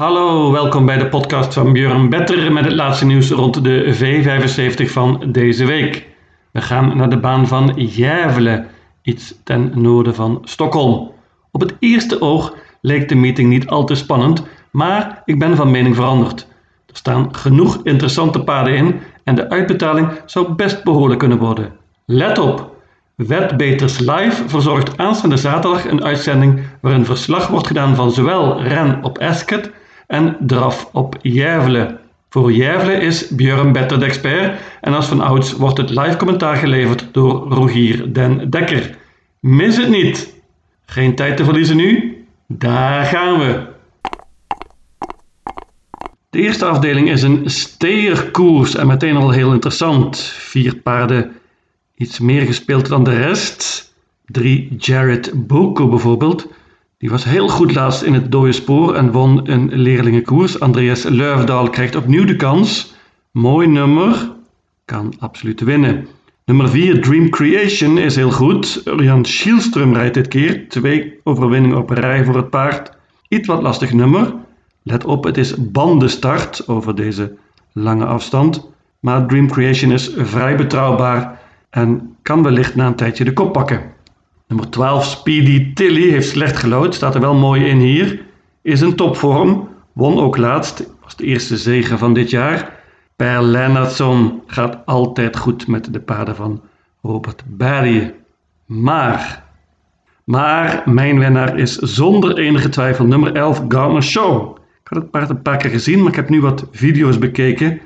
Hallo, welkom bij de podcast van Björn Better met het laatste nieuws rond de V75 van deze week. We gaan naar de baan van Gävle, iets ten noorden van Stockholm. Op het eerste oog leek de meeting niet al te spannend, maar ik ben van mening veranderd. Er staan genoeg interessante paden in en de uitbetaling zou best behoorlijk kunnen worden. Let op! Wetbeters Live verzorgt aanstaande zaterdag een uitzending waarin verslag wordt gedaan van zowel ren op Ascot en draf op Järvle. Voor Järvle is Björn Better de expert en als van ouds wordt het live commentaar geleverd door Rogier den Dekker. Mis het niet! Geen tijd te verliezen nu, daar gaan we! De eerste afdeling is een steerkoers en meteen al heel interessant. Vier paarden, iets meer gespeeld dan de rest. Drie Jared Boko bijvoorbeeld. Die was heel goed laatst in het dode spoor en won een leerlingenkoers. Andreas Luifdaal krijgt opnieuw de kans. Mooi nummer, kan absoluut winnen. Nummer 4, Dream Creation, is heel goed. Jan Schielström rijdt dit keer. Twee overwinningen op rij voor het paard. Iets wat lastig nummer. Let op, het is bandenstart over deze lange afstand. Maar Dream Creation is vrij betrouwbaar en kan wellicht na een tijdje de kop pakken. Nummer 12, Speedy Tilly, heeft slecht gelood, staat er wel mooi in hier. Is een topvorm, won ook laatst, was de eerste zege van dit jaar. Per Lennartson gaat altijd goed met de paarden van Robert Barry. Maar, maar mijn winnaar is zonder enige twijfel nummer 11, Garner Show. Ik had het paard een paar keer gezien, maar ik heb nu wat video's bekeken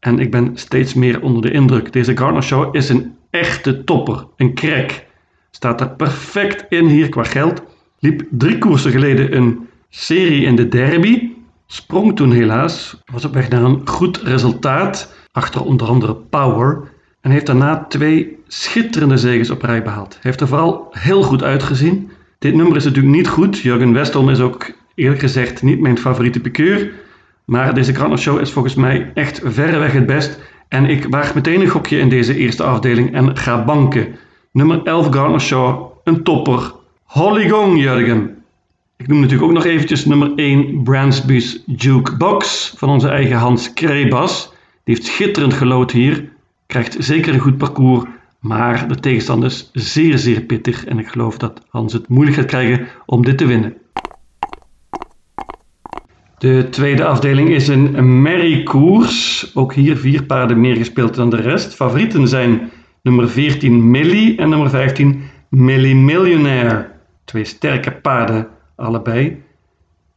en ik ben steeds meer onder de indruk. Deze Garner Show is een echte topper, een crack. Staat er perfect in hier qua geld. Liep drie koersen geleden een serie in de derby. Sprong toen helaas. Was op weg naar een goed resultaat. Achter onder andere Power. En heeft daarna twee schitterende zegens op rij behaald. Heeft er vooral heel goed uitgezien. Dit nummer is natuurlijk niet goed. Jurgen Westelm is ook eerlijk gezegd niet mijn favoriete pikeur. Maar deze Show is volgens mij echt verreweg het best. En ik waag meteen een gokje in deze eerste afdeling en ga banken. Nummer 11 Garner Shaw, een topper. Holly Gong, Jurgen. Ik noem natuurlijk ook nog eventjes nummer 1 Bransby's Jukebox van onze eigen Hans Krebas. Die heeft schitterend gelood hier. Krijgt zeker een goed parcours, maar de tegenstander is zeer zeer pittig en ik geloof dat Hans het moeilijk gaat krijgen om dit te winnen. De tweede afdeling is een merry koers. Ook hier vier paarden meer gespeeld dan de rest. Favorieten zijn nummer 14 Millie en nummer 15 Millie Millionaire. Twee sterke paarden allebei.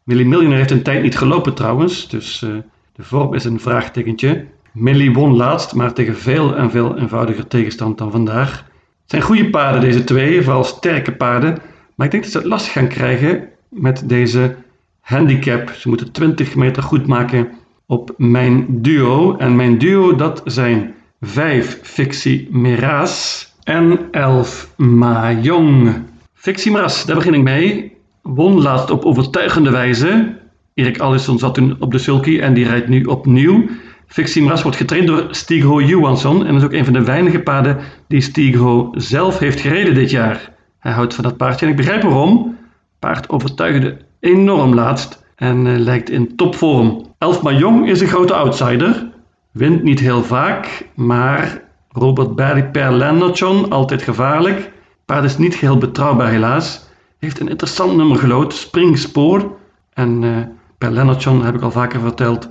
Millie Millionaire heeft een tijd niet gelopen trouwens, dus uh, de vorm is een vraagtekentje. Millie won laatst, maar tegen veel en veel eenvoudiger tegenstand dan vandaag. Het zijn goede paarden deze twee, vooral sterke paarden. Maar ik denk dat ze het lastig gaan krijgen met deze handicap. Ze moeten 20 meter goed maken op mijn duo. En mijn duo dat zijn 5 Fixie Miras en 11 Mahjong. Fixie Miras, daar begin ik mee. Won laatst op overtuigende wijze. Erik Alisson zat toen op de sulky en die rijdt nu opnieuw. Fixie Miras wordt getraind door Stigho Johansson en is ook een van de weinige paarden die Stigho zelf heeft gereden dit jaar. Hij houdt van dat paardje en ik begrijp waarom. Paard overtuigde enorm laatst en uh, lijkt in topvorm. Elfma Jong is een grote outsider. Wint niet heel vaak, maar Robert Barry per Lendertjon, altijd gevaarlijk. Paard is niet heel betrouwbaar helaas. Heeft een interessant nummer gelood, Springspoor. En uh, per Lendertjon, heb ik al vaker verteld,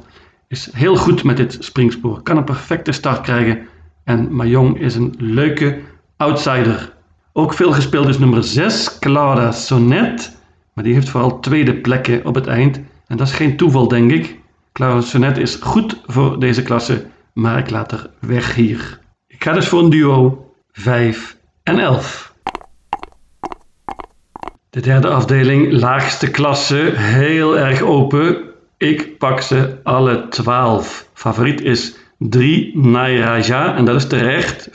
is heel goed met dit springspoor. Kan een perfecte start krijgen. En Mayong is een leuke outsider. Ook veel gespeeld is nummer 6, Clara Sonnet. Maar die heeft vooral tweede plekken op het eind. En dat is geen toeval, denk ik. Clara Sonnet is goed voor deze klasse, maar ik laat er weg hier. Ik ga dus voor een duo 5 en 11. De derde afdeling, laagste klasse, heel erg open. Ik pak ze alle 12. Favoriet is 3 Nairaja en dat is terecht, 45%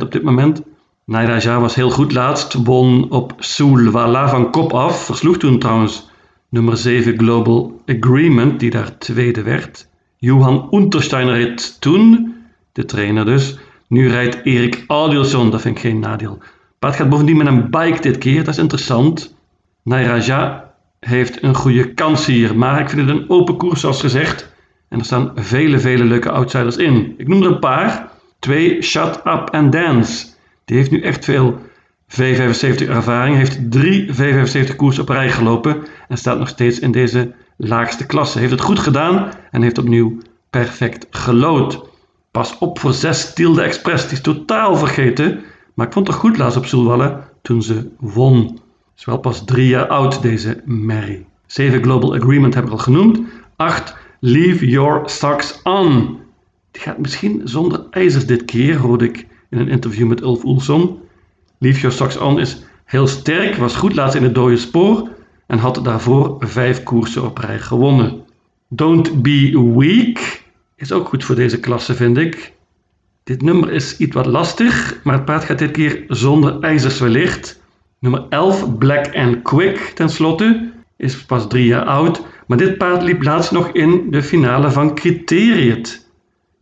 op dit moment. Nairaja was heel goed laatst, won op Soulwala van kop af, versloeg toen trouwens nummer 7 Global Agreement, die daar tweede werd. Johan Untersteiner reed toen, de trainer dus. Nu rijdt Erik Adielson, dat vind ik geen nadeel. Paard gaat bovendien met een bike dit keer, dat is interessant. Nairaja heeft een goede kans hier. Maar ik vind het een open koers zoals gezegd. En er staan vele, vele leuke outsiders in. Ik noem er een paar. Twee, Shut Up and Dance. Die heeft nu echt veel V75 ervaring. Heeft drie V75 koers op rij gelopen. En staat nog steeds in deze laagste klasse. Heeft het goed gedaan en heeft opnieuw perfect gelood. Pas op voor 6 Tilde Express. Die is totaal vergeten. Maar ik vond het goed laatst op Soelwallen toen ze won. Is wel pas drie jaar oud deze Mary. 7 Global Agreement heb ik al genoemd. 8 Leave Your Socks On. Die gaat misschien zonder ijzers dit keer, hoorde ik in een interview met Ulf Oelson. Socks On is heel sterk, was goed laatst in het dode spoor en had daarvoor vijf koersen op rij gewonnen. Don't Be Weak is ook goed voor deze klasse, vind ik. Dit nummer is iets wat lastig, maar het paard gaat dit keer zonder ijzers wellicht. Nummer 11, Black and Quick, tenslotte, is pas drie jaar oud, maar dit paard liep laatst nog in de finale van Criteriet.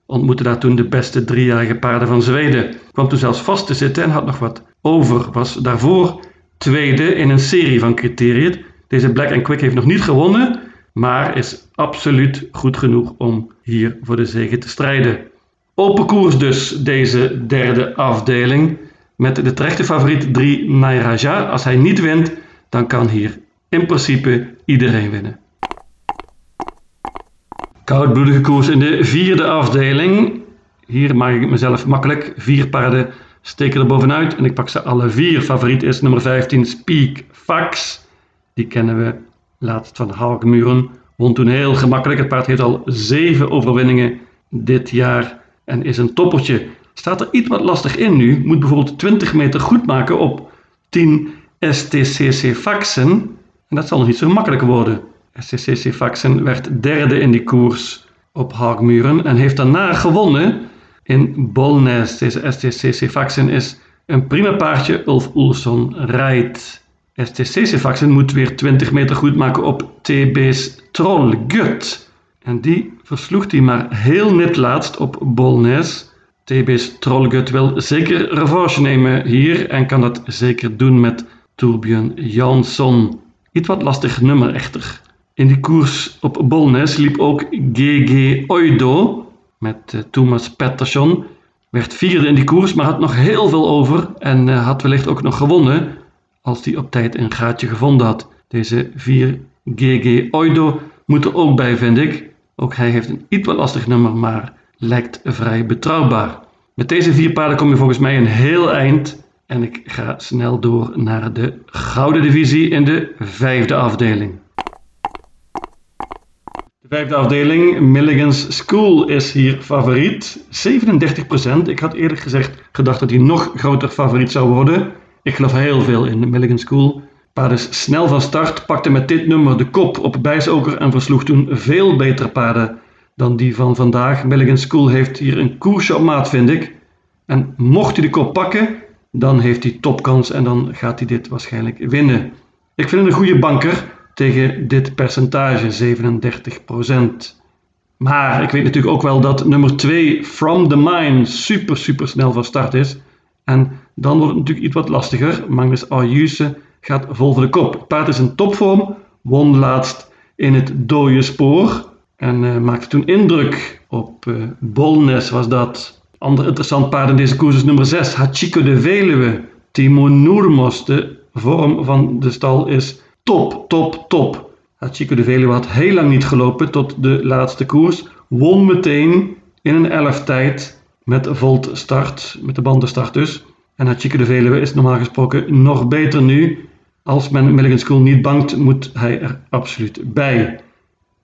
Ontmoette daar toen de beste driejarige paarden van Zweden. Kwam toen zelfs vast te zitten en had nog wat over. Was daarvoor tweede in een serie van Criteriet. Deze Black and Quick heeft nog niet gewonnen, maar is absoluut goed genoeg om hier voor de zege te strijden. Open koers dus deze derde afdeling met de terechte favoriet 3 Nairaja. Als hij niet wint, dan kan hier in principe iedereen winnen. Koudbloedige koers in de vierde afdeling. Hier maak ik mezelf makkelijk. Vier paarden steken er bovenuit en ik pak ze alle vier. Favoriet is nummer 15 Speak Fax. Die kennen we laatst van Halkmuren. Won toen heel gemakkelijk. Het paard heeft al zeven overwinningen dit jaar en is een toppertje. Staat er iets wat lastig in nu. Moet bijvoorbeeld 20 meter goed maken op 10 STCC Faxen. En dat zal nog niet zo makkelijk worden. STCC Faxen werd derde in die koers op Haagmuren en heeft daarna gewonnen in Bolnes. Deze STCC Faxen is een prima paardje. Ulf Oelson rijdt. STCC Faxen moet weer 20 meter goed maken op TB's Trollgut. En die versloeg hij maar heel net laatst op Bolnes. TB's Trollgut wil zeker revanche nemen hier en kan dat zeker doen met Torbjörn Jansson. Iets wat lastig nummer echter. In die koers op Bolnes liep ook GG Oido met uh, Thomas Pettersson. Werd vierde in die koers, maar had nog heel veel over en uh, had wellicht ook nog gewonnen als hij op tijd een gaatje gevonden had. Deze vier GG Oido moet er ook bij, vind ik. Ook hij heeft een iets wat lastig nummer, maar lijkt vrij betrouwbaar. Met deze vier paarden kom je volgens mij een heel eind. En ik ga snel door naar de gouden divisie in de vijfde afdeling. De vijfde afdeling, Milligan's School, is hier favoriet. 37%. Ik had eerlijk gezegd gedacht dat hij nog groter favoriet zou worden. Ik geloof heel veel in Milligan School. Paard is snel van start, pakte met dit nummer de kop op Bijsoker en versloeg toen veel betere paarden dan die van vandaag. Milligan School heeft hier een koersje op maat, vind ik. En mocht hij de kop pakken, dan heeft hij topkans en dan gaat hij dit waarschijnlijk winnen. Ik vind het een goede banker tegen dit percentage, 37%. Maar ik weet natuurlijk ook wel dat nummer 2, From the Mine, super super snel van start is. En dan wordt het natuurlijk iets wat lastiger. Magnus Ayuse gaat vol voor de kop. Het paard is in topvorm, won laatst in het dode spoor. En uh, maakte toen indruk op uh, Bolnes was dat. Ander interessant paard in deze koers is nummer 6, Hachiko de Veluwe. Timo Noermos, de vorm van de stal is top, top, top. Hachiko de Veluwe had heel lang niet gelopen tot de laatste koers. Won meteen in een elf tijd met volt start, met de bandenstart dus. En Hachiko de Veluwe is normaal gesproken nog beter nu. Als men Milligan School niet bangt, moet hij er absoluut bij.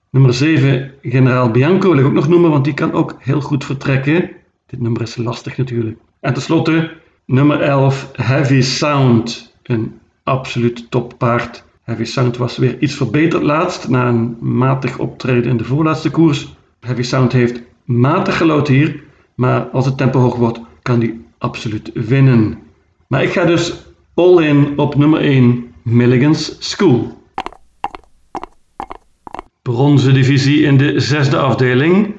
Nummer 7, generaal Bianco, wil ik ook nog noemen, want die kan ook heel goed vertrekken. Dit nummer is lastig natuurlijk. En tenslotte, nummer 11, Heavy Sound. Een absoluut toppaard. Heavy Sound was weer iets verbeterd laatst, na een matig optreden in de voorlaatste koers. Heavy Sound heeft matig gelood hier, maar als het tempo hoog wordt, kan hij absoluut winnen. Maar ik ga dus all in op nummer 1, Milligan's School. Bronzen divisie in de zesde afdeling.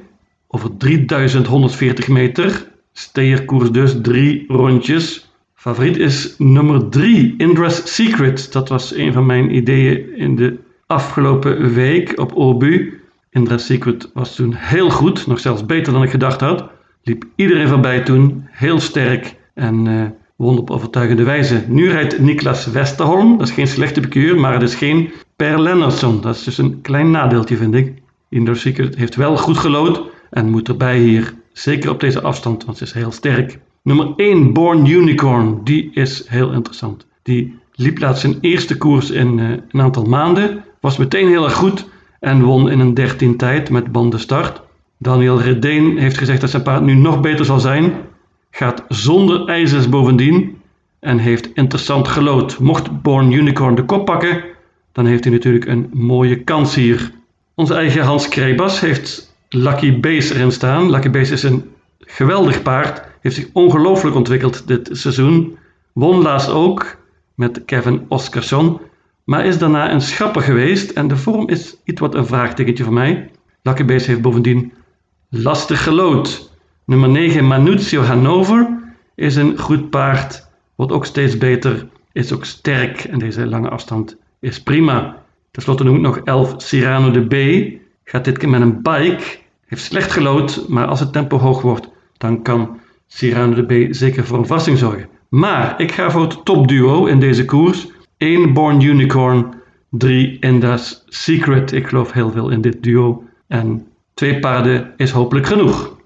Over 3140 meter. Steerkoers dus, drie rondjes. Favoriet is nummer 3, Indra's Secret. Dat was een van mijn ideeën in de afgelopen week op Obu. Indra Secret was toen heel goed, nog zelfs beter dan ik gedacht had. Liep iedereen voorbij toen, heel sterk en uh, won op overtuigende wijze. Nu rijdt Niklas Westerholm, dat is geen slechte bekeur, maar het is geen Per Lennartson. Dat is dus een klein nadeeltje vind ik. Indoor Secret heeft wel goed gelood en moet erbij hier. Zeker op deze afstand, want ze is heel sterk. Nummer 1, Born Unicorn. Die is heel interessant. Die liep laatst zijn eerste koers in uh, een aantal maanden. Was meteen heel erg goed en won in een 13 tijd met banden start. Daniel Redeen heeft gezegd dat zijn paard nu nog beter zal zijn. Gaat zonder ijzers bovendien en heeft interessant gelood. Mocht Born Unicorn de kop pakken, dan heeft hij natuurlijk een mooie kans hier. Onze eigen Hans Krebas heeft Lucky Base erin staan. Lucky Base is een geweldig paard. Heeft zich ongelooflijk ontwikkeld dit seizoen. Won laatst ook met Kevin Oscarsson. Maar is daarna een schapper geweest en de vorm is iets wat een vraagtekentje voor mij. Base heeft bovendien lastig gelood. Nummer 9 Manuzio Hanover is een goed paard. Wordt ook steeds beter. Is ook sterk en deze lange afstand is prima. Ten slotte noem ik nog 11 Cyrano de B. Gaat dit keer met een bike. Heeft slecht gelood, maar als het tempo hoog wordt, dan kan Cyrano de B zeker voor een verrassing zorgen. Maar ik ga voor het topduo in deze koers. 1 Born Unicorn, 3 Inda's Secret. Ik geloof heel veel in dit duo. En twee paarden is hopelijk genoeg.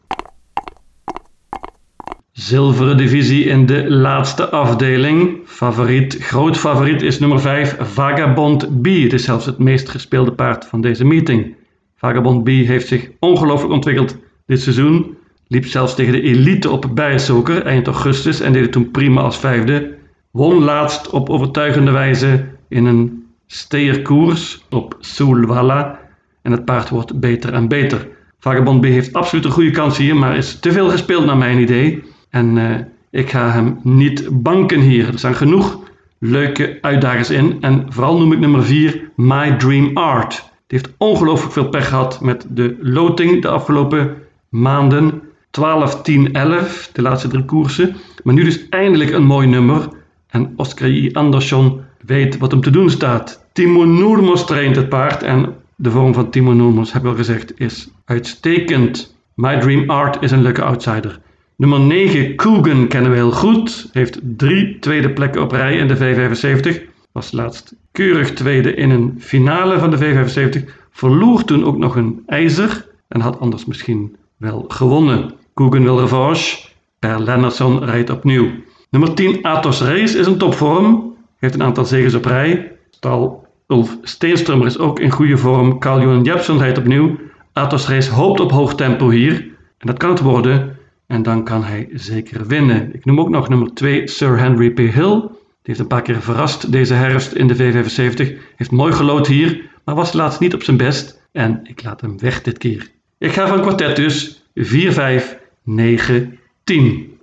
Zilveren divisie in de laatste afdeling. Favoriet, groot favoriet is nummer 5, Vagabond B. Het is zelfs het meest gespeelde paard van deze meeting. Vagabond B heeft zich ongelooflijk ontwikkeld dit seizoen. Liep zelfs tegen de elite op Bijensoker eind augustus en deed het toen prima als vijfde. Won laatst op overtuigende wijze in een steerkoers op Soulwalla. En het paard wordt beter en beter. Vagabond B heeft absoluut een goede kans hier, maar is te veel gespeeld naar mijn idee. En uh, ik ga hem niet banken hier. Er zijn genoeg leuke uitdagers in. En vooral noem ik nummer 4 My Dream Art. Die heeft ongelooflijk veel pech gehad met de loting de afgelopen maanden. 12, 10, 11, de laatste drie koersen. Maar nu dus eindelijk een mooi nummer. En Oscar I. Andersson weet wat hem te doen staat. Timo Noermos traint het paard. En de vorm van Timo Noermos, heb ik al gezegd, is uitstekend. My Dream Art is een leuke outsider. Nummer 9, Coogan, kennen we heel goed. Heeft drie tweede plekken op rij in de V75. Was laatst keurig tweede in een finale van de V75. Verloor toen ook nog een ijzer en had anders misschien wel gewonnen. Coogan wil revanche. Per Lennartson rijdt opnieuw. Nummer 10, Atos Race is een topvorm. Heeft een aantal zegens op rij. Stal Ulf Steenströmer is ook in goede vorm. Carl-Johan Jepsen rijdt opnieuw. Atos Race hoopt op hoog tempo hier. En dat kan het worden. En dan kan hij zeker winnen. Ik noem ook nog nummer 2 Sir Henry P. Hill. Die heeft een paar keer verrast deze herfst in de V75. Heeft mooi gelood hier, maar was laatst niet op zijn best. En ik laat hem weg dit keer. Ik ga van kwartet dus 4, 5, 9, 10.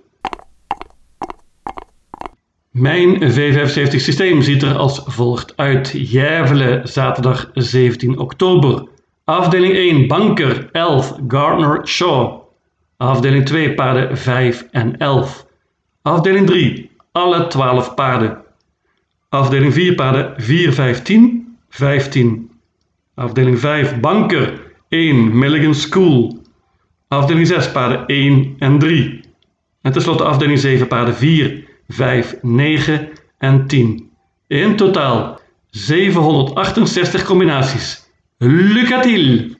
Mijn V75 systeem ziet er als volgt uit. Järvelen, zaterdag 17 oktober. Afdeling 1, Banker 11, Gardner Shaw. Afdeling 2 paarden 5 en 11. Afdeling 3 alle 12 paarden. Afdeling 4 paarden 4, 15, 15. Afdeling 5 banker 1 Milligan School. Afdeling 6 paarden 1 en 3. En tenslotte afdeling 7 paarden 4, 5, 9 en 10. In totaal 768 combinaties. Lucatil!